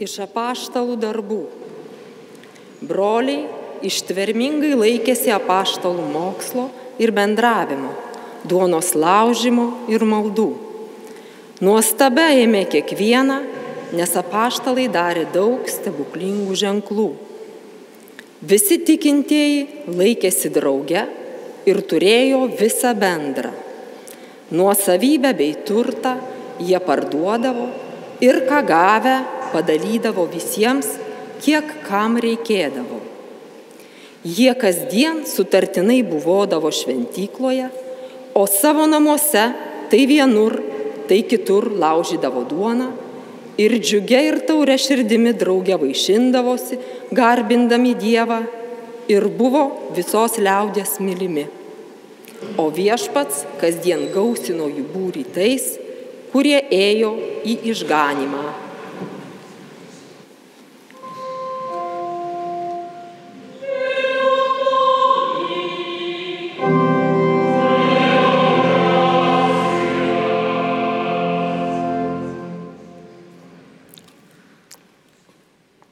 Iš apaštalų darbų. Broliai ištvermingai laikėsi apaštalų mokslo ir bendravimo, duonos laužimo ir maldų. Nuostabia ėmė kiekvieną, nes apaštalai darė daug stebuklingų ženklų. Visi tikintieji laikėsi drauge ir turėjo visą bendrą. Nuosavybę bei turtą jie parduodavo ir ką gavę padalydavo visiems, kiek kam reikėdavo. Jie kasdien sutartinai buvodavo šventykloje, o savo namuose tai vienur, tai kitur laužydavo duoną ir džiugia ir taurė širdimi draugė vaišindavosi, garbindami Dievą ir buvo visos liaudės mylimi. O viešpats kasdien gausino jų būrį tais, kurie ėjo į išganimą.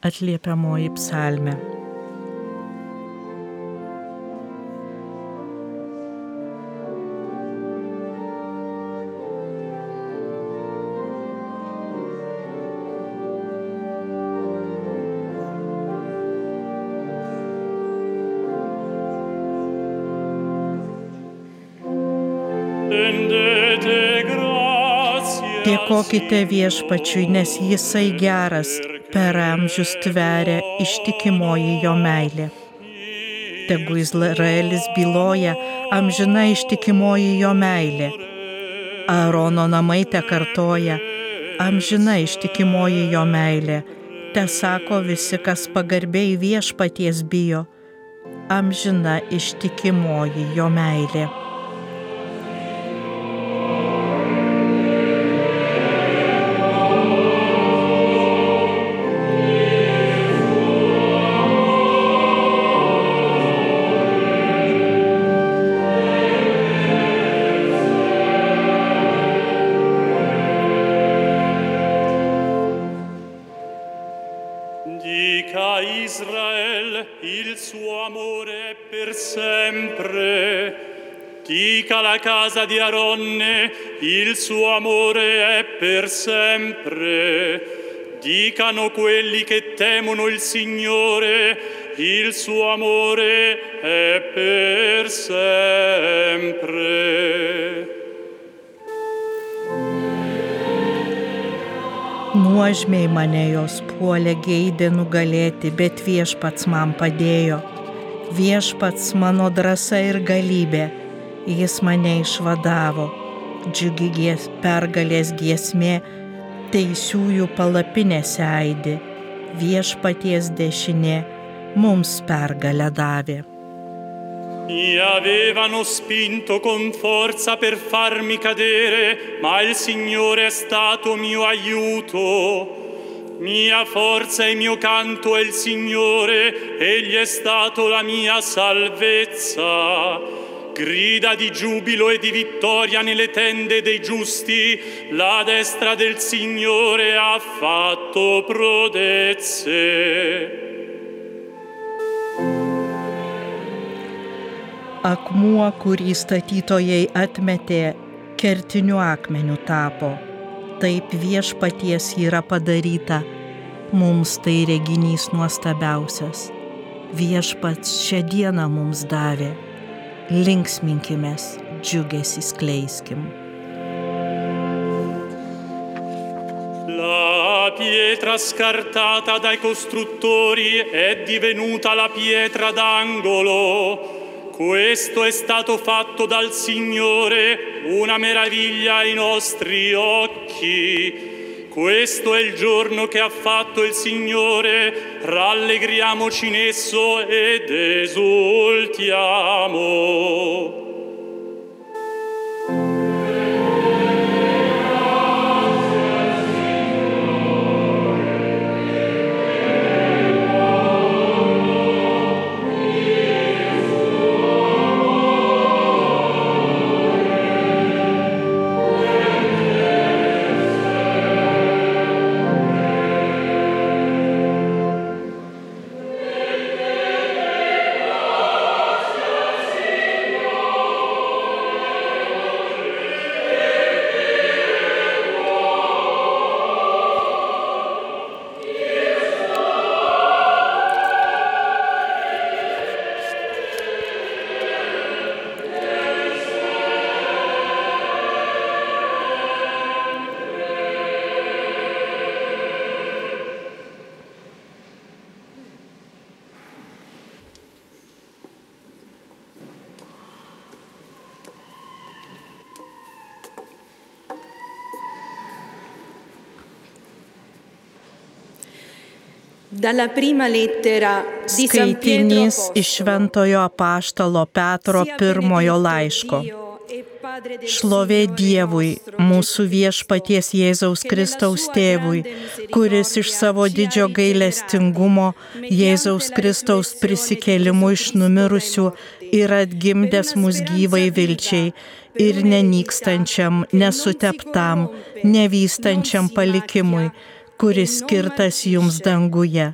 Atliepiamoji psalmė. Dėkokite viešpačiui, nes jisai geras, per amžius tveria ištikimoji jo meilė. Tegu Izraelis byloja amžina ištikimoji jo meilė. Aarono namai te kartoja amžina ištikimoji jo meilė. Te sako visi, kas pagarbiai viešpaties bijo, amžina ištikimoji jo meilė. Casa di Aronne, il suo amore è per sempre. Dicano quelli che temono il Signore, il suo amore è per sempre. Nuožmiai mane jos puolė geidė nugalėti, bet viešpats man padėjo. Viešpats mano drąsa ir galybė jis mane išvadavo. Džiugi gies, pergalės giesmė teisiųjų palapinėse aidi, viešpaties dešinė mums pergalę davė. Mi avevano spinto con forza per farmi cadere, ma il Signore è stato mio aiuto. Mia forza e mio canto è il Signore, Egli è stato la mia salvezza. Grida di giubilo e di vittoria nelle tende dei giusti, la destra del Signore ha fatto prodezze. Akmuo, kurį statytojai atmetė, kertiniu akmeniu tapo. Taip viešpaties yra padaryta, mums tai reginys nuostabiausias. Viešpats šią dieną mums davė linksminkimės, džiugesį skleiskim. La pietra scartata dai costruttori è divenuta la pietra d'angolo. Questo è stato fatto dal Signore, una meraviglia ai nostri occhi. Questo è il giorno che ha fatto il Signore, rallegriamoci in esso ed esultiamo. Skaitinys iš Šventojo apaštalo Petro pirmojo laiško. E Šlovė Dievui, mūsų viešpaties Jėzaus Kristaus tėvui, kuris iš savo didžio gailestingumo Jėzaus Kristaus prisikėlimu iš numirusių yra atgimdęs mus gyvai vilčiai ir nenykstančiam, nesuteptam, nevystančiam palikimui, kuris skirtas jums danguje.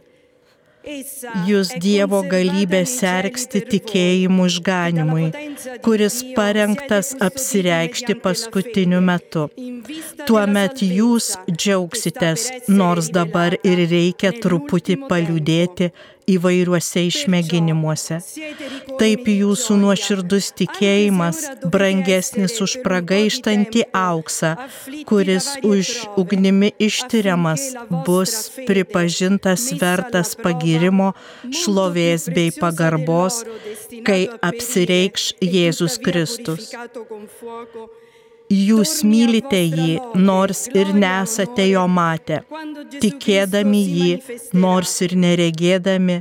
Jūs Dievo galybę sergsti tikėjimu išganimui, kuris parengtas apsireikšti paskutiniu metu. Tuomet jūs džiaugsitės, nors dabar ir reikia truputį paliūdėti. Įvairiuose išmėginimuose. Taip jūsų nuoširdus tikėjimas brangesnis už pragaištantį auksą, kuris už ugnimi ištyriamas bus pripažintas vertas pagirimo, šlovės bei pagarbos, kai apsireikš Jėzus Kristus. Jūs mylite jį, nors ir nesate jo matę, tikėdami jį, nors ir neregėdami,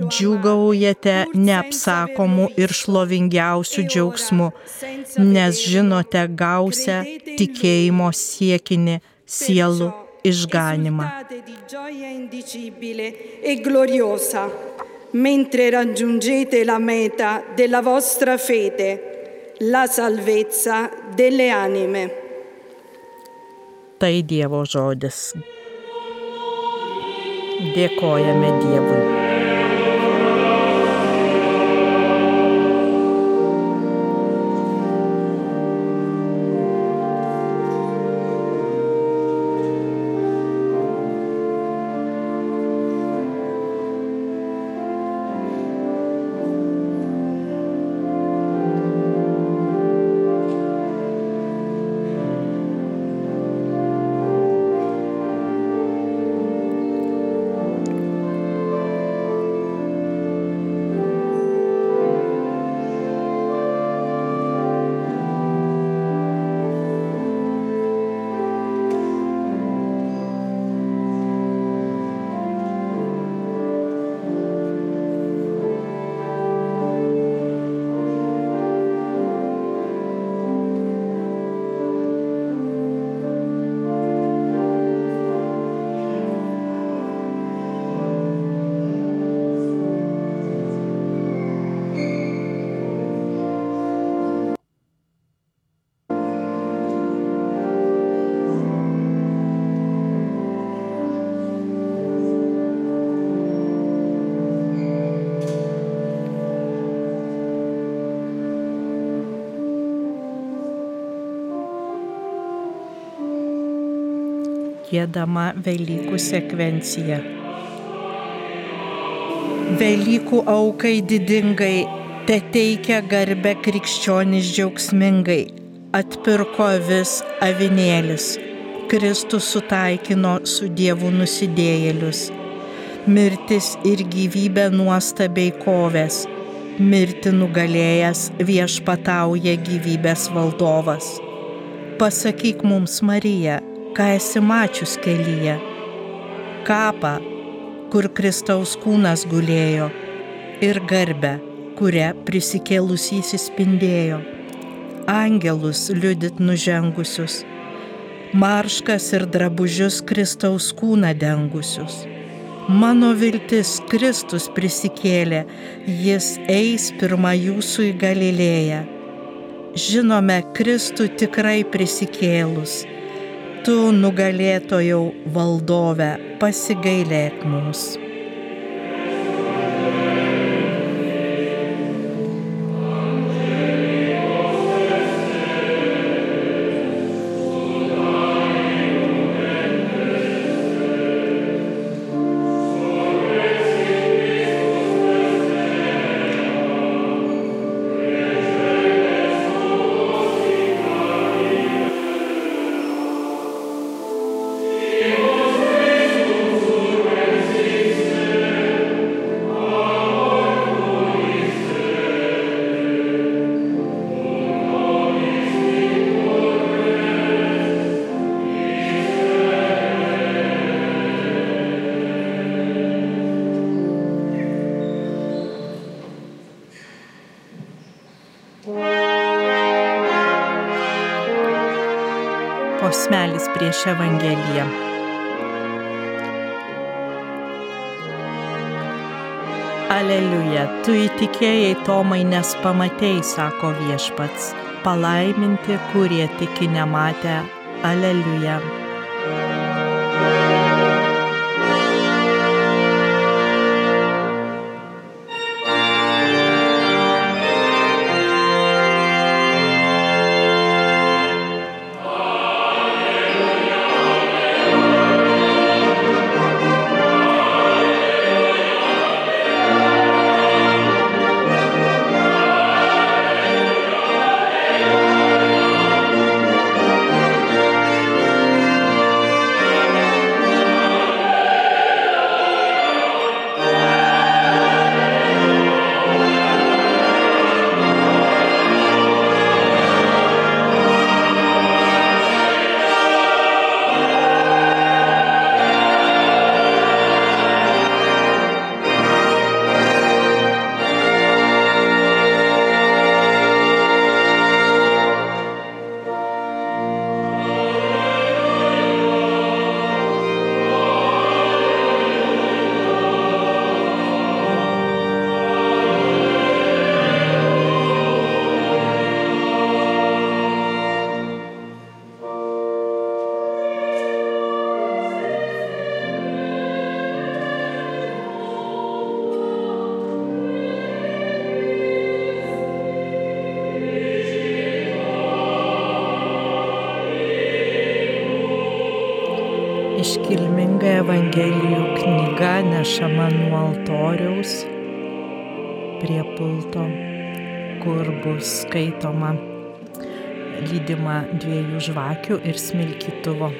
džiugaujate neapsakomų ir šlovingiausių džiaugsmų, nes žinote gausią tikėjimo siekinį sielų išganimą. E mentre raggiungete la meta della vostra fede, la salvezza delle anime. Tai Dievo žodis. Dėkojame Dievui. Gėdama Velykų sekvencija. Velykų aukai didingai, te teikia garbę krikščionis džiaugsmingai, atpirko vis avinėlis, Kristus sutaikino su Dievu nusidėjėlius. Mirtis ir gyvybė nuostabiai kovės, mirti nugalėjęs viešpatauja gyvybės valdovas. Pasakyk mums, Marija, ką esi mačius kelyje. Kapą, kur Kristaus kūnas gulėjo, ir garbę, kurią prisikėlusys įspindėjo. Angelus liudit nužengusius, marškas ir drabužius Kristaus kūną dengusius. Mano viltis Kristus prisikėlė, jis eis pirmą jūsų į Galilėją. Žinome Kristų tikrai prisikėlus. Tu nugalėtojau valdove, pasigailėk mums. Posmelis prieš Evangeliją. Aleliuja, tu įtikėjai Tomai, nes pamatėjai, sako viešpats. Palaiminti, kurie tiki nematę. Aleliuja. Iškilminga Evangelijų knyga nešama nuo altoriaus prie pulto, kur bus skaitoma lydima dviejų žvakių ir smilkytuvo.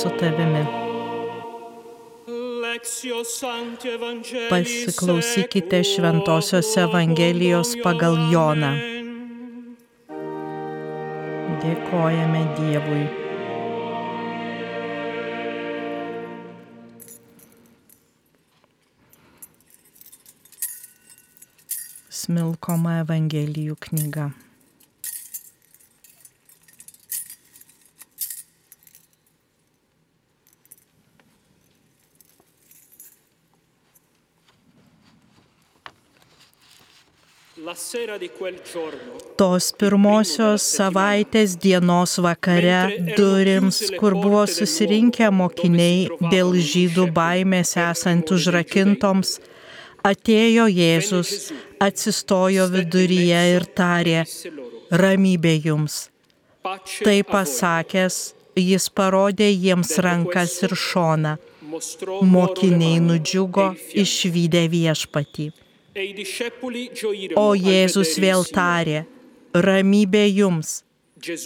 Su tavimi. Pasiklausykite Šventojios Evangelijos pagal Joną. Dėkojame Dievui. Smilkoma Evangelijų knyga. La sera di quel giorno. Tos pirmosios savaitės dienos vakare durims, kur buvo susirinkę mokiniai dėl žydų baimės esant užrakintoms, atėjo Jėzus, atsistojo viduryje ir tarė, ramybė jums. Tai pasakęs, jis parodė jiems rankas ir šoną. Mokiniai nudžiugo e išvykę viešpatį. E O Jėzus vėl tarė, ramybė jums,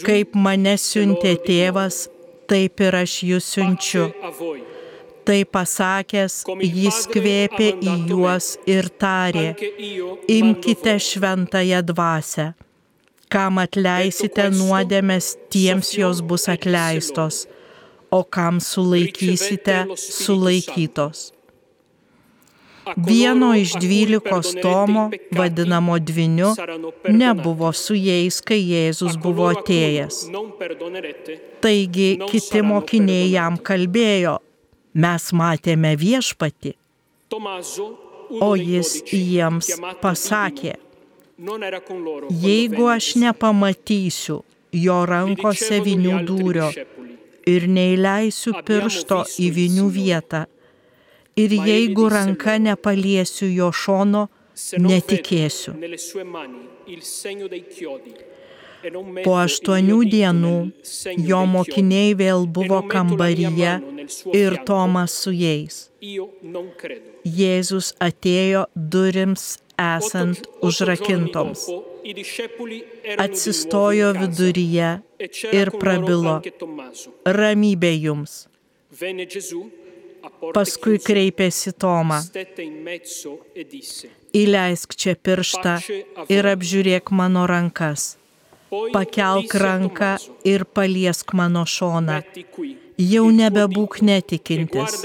kaip mane siuntė tėvas, taip ir aš jūs siunčiu. Tai pasakęs, jis kvėpė į juos ir tarė, imkite šventąją dvasę. Kam atleisite nuodėmės, tiems jos bus atleistos. o kam sulaikysite, sulaikytos. Vieno iš dvylikos Tomo, vadinamo dviniu, nebuvo su jais, kai Jėzus buvo atėjęs. Taigi kiti mokiniai jam kalbėjo, mes matėme viešpati. O jis jiems pasakė, jeigu aš nepamatysiu jo rankose vinių dūrio ir neįleisiu piršto į vinių vietą, ir jeigu ranka nepaliesiu jo šono, netikėsiu. Po aštuonių dienų jo mokiniai vėl buvo kambaryje ir Tomas su jais. Jėzus atėjo durims esant užrakintoms. Atsistojo viduryje ir prabilo, ramybė jums. Paskui kreipėsi Tomą. Įleisk čia pirštą ir apžiūrėk mano rankas. Pakelk ranką ir paliesk mano šoną. Jau nebebūk netikintis,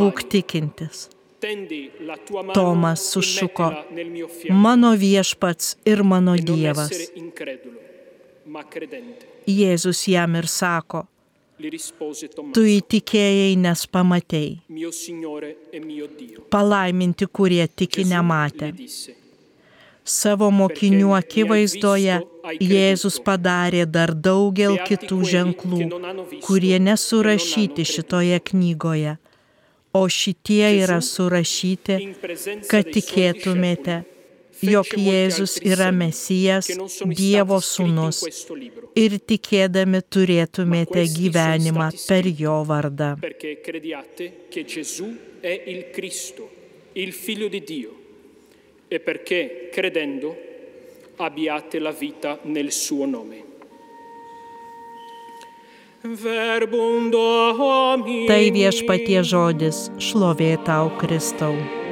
būk tikintis. Tomas sušuko, mano viešpats ir mano Dievas. Jėzus jam ir sako, tu įtikėjai, nes pamatėjai. Palaiminti, kurie tiki nematę. Savo mokinių akivaizdoje Jėzus padarė dar daugel kitų ženklų, kurie nesurašyti šitoje knygoje. O šitie yra surašyti, kad tikėtumėte, jog Jėzus yra Mesijas, Dievo sūnus ir tikėdami turėtumėte gyvenimą per jo vardą. e perché credendo abbiate la vita nel suo nome. Tai viešpatie žodis, šlovė tau, Kristau.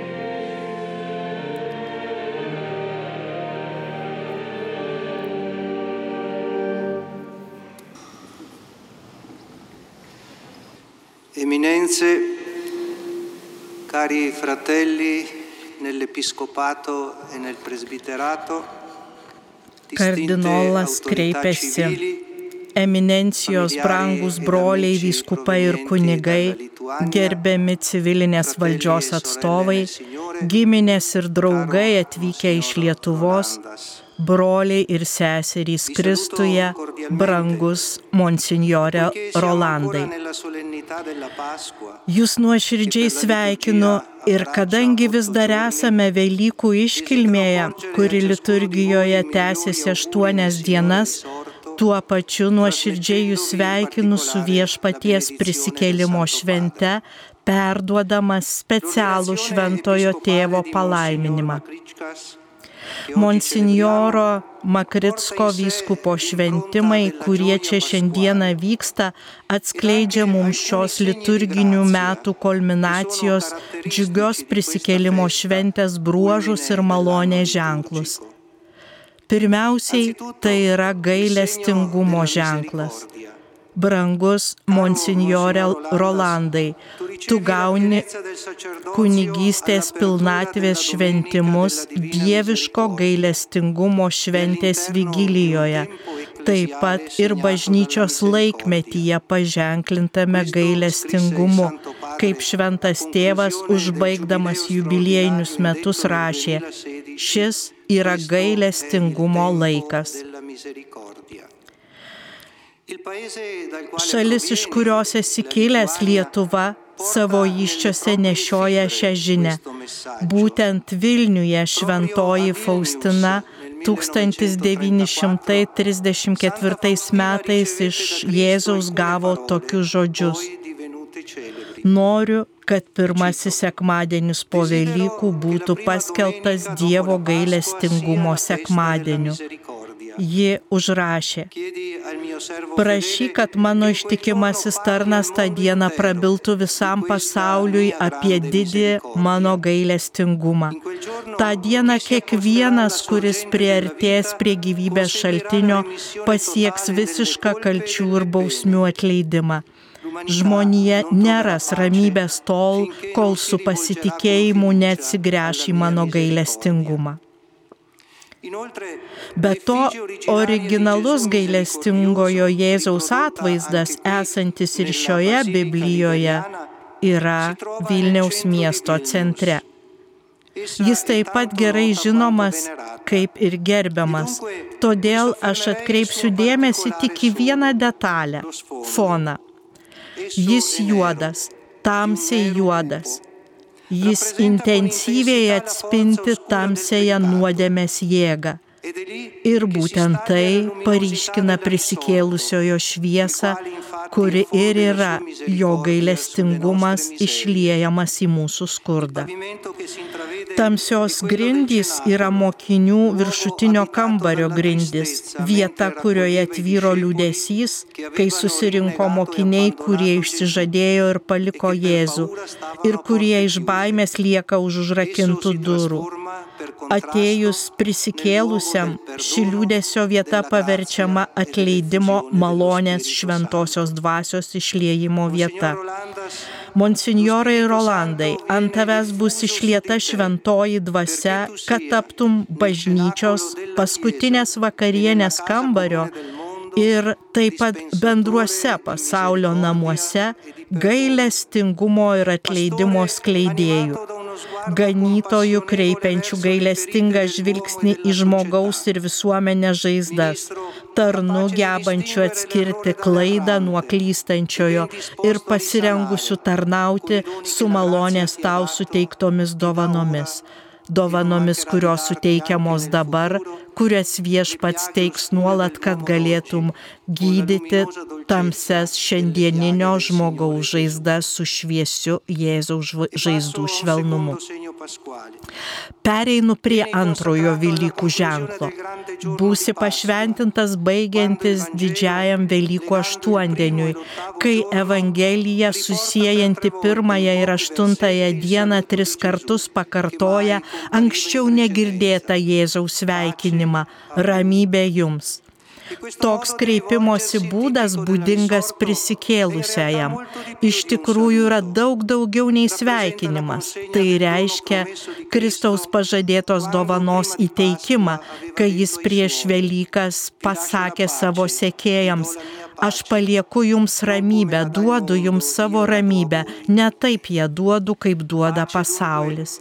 Eminenze, cari fratelli nell'episcopato e nel presbiterato, kardinolas kreipėsi eminencijos brangus broliai, vyskupai ir kunigai, gerbiami civilinės valdžios atstovai, giminės ir draugai atvykę iš Lietuvos, broliai ir seserys Kristuje, brangus monsinjore Rolandai. Jūs nuoširdžiai sveikinu ir kadangi vis dar esame Velykų iškilmėje, kuri liturgijoje tęsiasi aštuonias dienas, Tuo pačiu nuoširdžiai jūs sveikinu su viešpaties prisikėlimo švente, perduodamas specialų šventojo tėvo palaiminimą. Monsinjoro Makritsko vyskupo šventimai, kurie čia šiandieną vyksta, atskleidžia mums šios liturginių metų kulminacijos džiugios prisikėlimo šventės bruožus ir malonės ženklus. Pirmiausiai, tai yra gailestingumo ženklas. Brangus monsinjore Rolandai, tu gauni kunigystės pilnatvės šventimus dieviško gailestingumo šventės vigilijoje, taip pat ir bažnyčios laikmetyje paženklintame gailestingumu, kaip šventas tėvas užbaigdamas jubiliejinius metus rašė, šis yra gailestingumo laikas. Šalis, iš kurios esi kilęs Lietuva, savo iščiose nešioja šią žinę. Būtent Vilniuje šventoji Faustina 1934 metais iš Jėzaus gavo tokius žodžius. Noriu, kad pirmasis sekmadienis po Velykų būtų paskelbtas Dievo gailestingumo sekmadieniu. Ji užrašė, prašy, kad mano ištikimasis tarnas tą dieną prabiltų visam pasauliui apie didį mano gailestingumą. Ta diena kiekvienas, kuris priartės prie gyvybės šaltinio, pasieks visišką kalčių ir bausmių atleidimą. žmonija neras ramybės tol, kol su pasitikėjimu neatsigręš į mano gailestingumą. Be to, originalus gailestingojo Jėzaus atvaizdas esantis ir šioje Biblijoje yra Vilniaus miesto centre. Jis taip pat gerai žinomas kaip ir gerbiamas, todėl aš atkreipsiu dėmesį tik į vieną detalę - foną. Jis juodas, tamsiai juodas. Jis intensyviai atspinti tamsėje nuodėmės jėgą. Ir būtent tai paryškina prisikėlusiojo šviesą, kuri ir yra jo gailestingumas išliejamas į mūsų skurdą. Tamsios grindys yra mokinių viršutinio kambario grindys, vieta, kurioje tvyro liūdėsys, kai susirinko mokiniai, kurie išsižadėjo ir paliko Jėzų ir kurie iš baimės lieka už užrakintų durų. Atėjus prisikėlusiam, ši liūdėsio vieta paverčiama atleidimo malonės šventosios dvasios išliejimo vieta. Monsignorai Rolandai, ant tavęs bus išlieta šventoji dvasia, kad taptum bažnyčios paskutinės vakarienės kambario ir taip pat bendruose pasaulio namuose gailestingumo ir atleidimo skleidėjų ganytojų kreipiančių gailestingą žvilgsnį į žmogaus ir visuomenės žaizdas, tarnu gebančių atskirti klaidą nuo klystančiojo ir pasirengusių tarnauti su malonės tau suteiktomis dovanomis. Dovanomis, kurios suteikiamos dabar, kurias viešpats teiks nuolat, kad galėtum gydyti tamses šiandieninio žmogaus žaizdas su šviesiu Jėzaus žaizdų švelnumu. Pereinu prie antrojo Velykų ženklo. Būsi pašventintas baigiantis didžiajam Velykų aštuondieniui, kai Evangelija susijanti pirmąją ir aštuntąją dieną tris kartus pakartoja anksčiau negirdėtą Jėzaus sveikinimą - ramybė jums. Toks kreipimosi būdas būdingas prisikėlusiajam. Iš tikrųjų yra daug daugiau nei sveikinimas. Tai reiškia Kristaus pažadėtos dovanos įteikimą, kai jis prieš Velykas pasakė savo sekėjams, Aš palieku jums ramybę, duodu jums savo ramybę, ne taip ją duodu, kaip duoda pasaulis.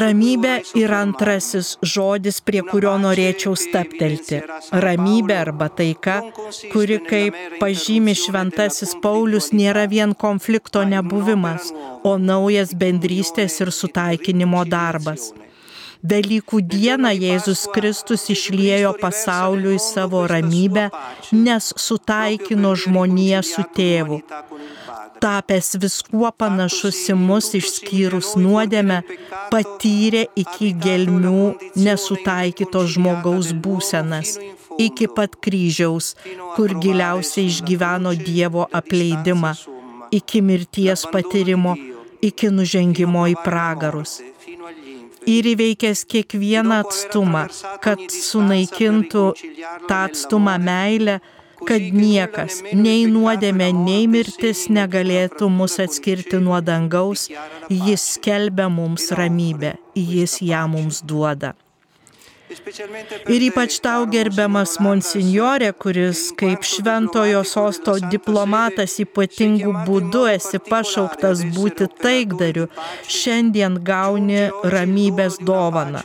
Ramybė yra antrasis žodis, prie kurio norėčiau staptelti. Ramybė arba taika, kuri, kaip pažymi šventasis Paulius, nėra vien konflikto nebuvimas, o naujas bendrystės ir sutaikinimo darbas. Velykų dieną Jėzus Kristus išliejo pasauliui savo ramybę, nes sutaikino žmoniją su tėvu. Tapęs viskuo panašus į mus išskyrus nuodėmę, patyrė iki gelmių nesutaikyto žmogaus būsenas, iki pat kryžiaus, kur giliausiai išgyveno Dievo apleidimą, iki mirties patyrimo, iki nužengimo į pragarus ir įveikęs kiekvieną atstumą, kad sunaikintų tą atstumą meilę, kad niekas, nei nuodėmė, nei mirtis negalėtų mus atskirti nuo dangaus, jis skelbia mums ramybę, jis ją mums duoda. Ir ypač tau gerbiamas monsignorė, kuris kaip šventojo sosto diplomatas ypatingų būdų esi pašauktas būti taikdariu, šiandien gauni ramybės dovaną,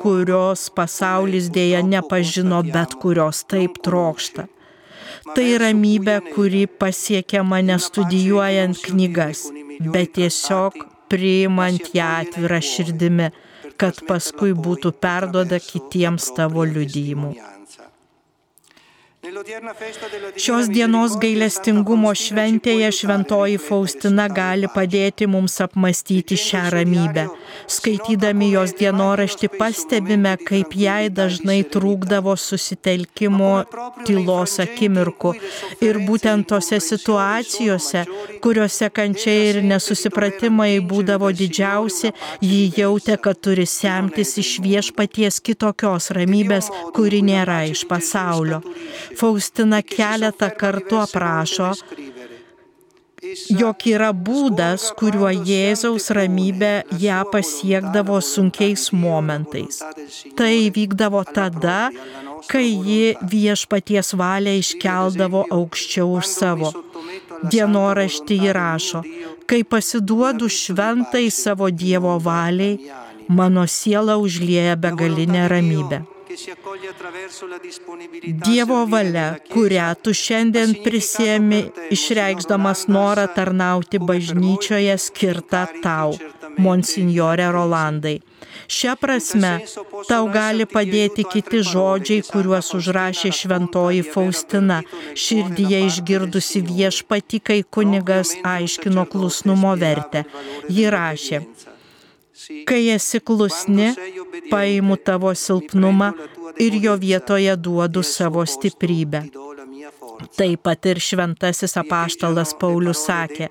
kurios pasaulis dėja nepažino, bet kurios taip trokšta. Tai ramybė, kuri pasiekiama nestudijuojant knygas, bet tiesiog priimant ją atvirą širdimi kad paskui būtų perduoda kitiems tavo liudijimu. Šios dienos gailestingumo šventėje šventoji Faustina gali padėti mums apmastyti šią ramybę. Skaitydami jos dienoraštį pastebime, kaip jai dažnai trūkdavo susitelkimo tylos akimirkų. Ir būtent tose situacijose, kuriuose kančiai ir nesusipratimai būdavo didžiausi, ji jautė, kad turi semtis iš viešpaties kitokios ramybės, kuri nėra iš pasaulio. Faustina keletą kartų aprašo, jog yra būdas, kuriuo Jėzaus ramybė ją pasiekdavo sunkiais momentais. Tai vykdavo tada, kai ji viešpaties valią iškeldavo aukščiau už savo. Dienoraštį įrašo, kai pasiduodu šventai savo Dievo valiai, mano siela užlieja begalinę ramybę. Dievo valia, kurią tu šiandien prisėmi, išreikšdamas norą tarnauti bažnyčioje skirta tau, monsignorė Rolandai. Šia prasme, tau gali padėti kiti žodžiai, kuriuos užrašė šventoji Faustina, širdyje išgirdusi viešpati, kai kunigas aiškino klusnumo vertę. Ji rašė, Kai esi klusni, paimu tavo silpnumą ir jo vietoje duodu savo stiprybę. Taip pat ir šventasis apaštalas Paulius sakė,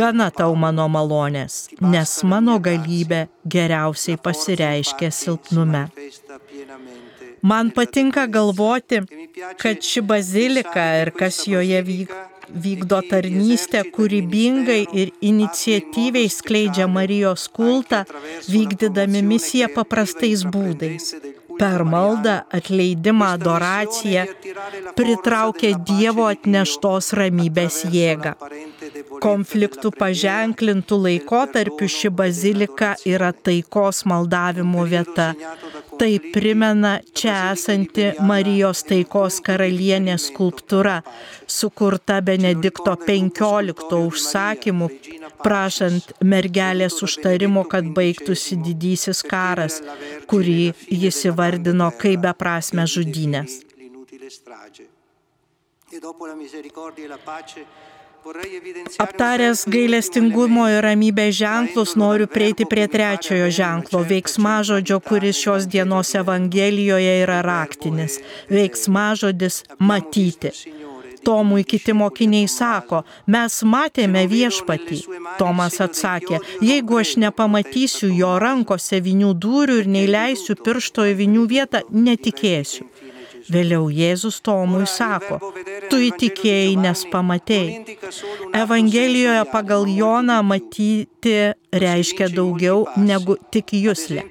gana tau mano malonės, nes mano galybė geriausiai pasireiškia silpnume. Man patinka galvoti, kad ši bazilika ir kas joje vyko vykdo tarnystę kūrybingai ir iniciatyviai skleidžia Marijos kultą, vykdydami misiją paprastais būdais. Per maldą, atleidimą, adoraciją pritraukia Dievo atneštos ramybės jėgą. Konfliktų paženklintų laikotarpių ši bazilika yra taikos maldavimo vieta, Tai primena čia esanti Marijos taikos karalienės skulptūra, sukurta Benedikto XV užsakymu, prašant mergelės užtarimo, kad baigtųsi didysis karas, kurį jis įvardino kaip beprasme žudynės. E dopo la misericordia e la pace Aptaręs gailestingumo ir ramybės ženklus, noriu prieiti prie trečiojo ženklo - veiksmažodžio, kuris šios dienos Evangelijoje yra raktinis. Veiksmažodis - matyti. Tomui kiti mokiniai sako, mes matėme viešpatį. Tomas atsakė, jeigu aš nepamatysiu jo rankose vinių dūrių ir neįleisiu piršto į vinių vietą, netikėsiu. Vėliau Jėzus Tomui sako, tu įtikėjai, nes pamatėjai. Evangelijoje pagal Joną matyti reiškia daugiau negu tik jūslė.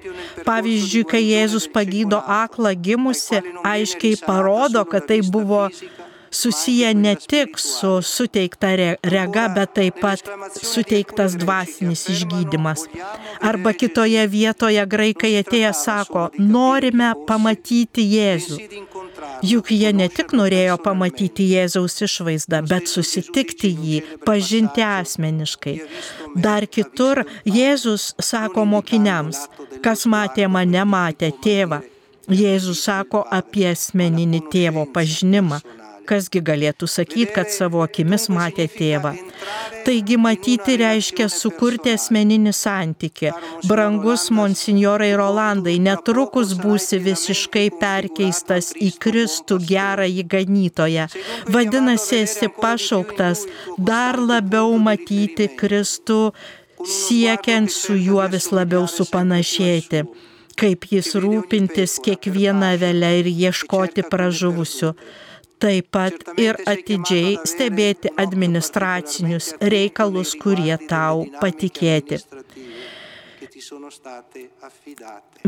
Pavyzdžiui, kai Jėzus pagydo aklą gimusi, aiškiai parodo, kad tai buvo susiję ne tik su suteikta rega, bet taip pat suteiktas dvasinis išgydymas. Arba kitoje vietoje graikai atėję sako, norime pamatyti Jėzų. Juk jie ne tik norėjo pamatyti Jėzaus išvaizdą, bet susitikti jį, pažinti asmeniškai. Dar kitur Jėzus sako mokiniams, kas matė mane, matė tėvą. Jėzus sako apie asmeninį tėvo pažinimą. Kasgi galėtų sakyti, kad savo akimis matė tėvą. Taigi matyti reiškia sukurti asmeninį santyki. Brangus monsignorai Rolandai, netrukus būsi visiškai perkeistas į Kristų gerą įganytoją. Vadinasi, esi pašauktas dar labiau matyti Kristų, siekiant su juo vis labiau supanašėti kaip jis rūpintis kiekvieną velę ir ieškoti pražuvusių taip pat ir atidžiai stebėti administracinius reikalus, kurie tau patikėti.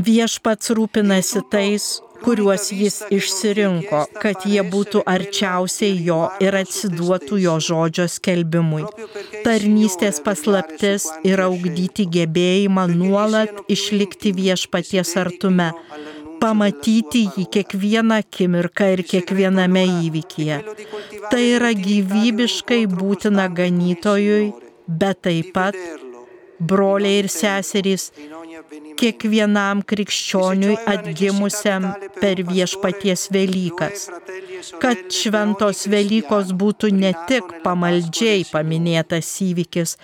Viešpats rūpinasi tais, kuriuos jis išsirinko, kad jie būtų arčiausiai jo ir atsiduotų jo žodžio skelbimui. Tarnystės paslaptis yra augdyti gebėjimą nuolat išlikti viešpaties artume, pamatyti jį kiekvieną akimirką ir kiekviename įvykyje. Tai yra gyvybiškai būtina ganytojui, bet taip pat broliai ir seserys kiekvienam krikščioniui atgimusiam per viešpaties Velykas. Kad šventos Velykos būtų ne tik pamaldžiai paminėtas įvykis,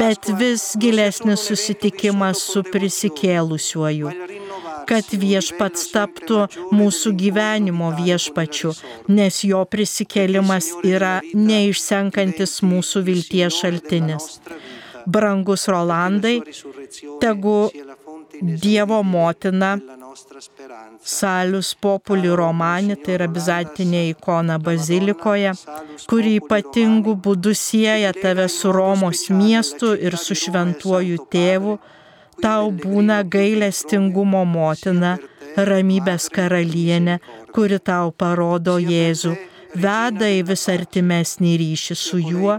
bet vis gilesnis susitikimas su prisikėlusiuoju kad viešpats taptų mūsų gyvenimo viešpačiu, nes jo prisikėlimas yra neišsenkantis mūsų vilties šaltinis. Brangus Rolandai, tegu Dievo motina Salius Populi Romani, tai yra bizantinė ikona bazilikoje, kuri ypatingų būdų sieja tave su Romos miestu ir su šventuoju tėvu, tau būna gailestingumo motina, ramybės karalienė, kuri tau parodo Jėzų, veda į vis artimesnį ryšį su juo,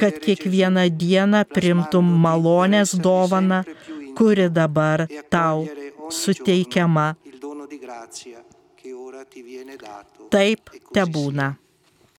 kad kiekvieną dieną primtum malonės dovaną, kuri dabar tau suteikiama. Taip te būna.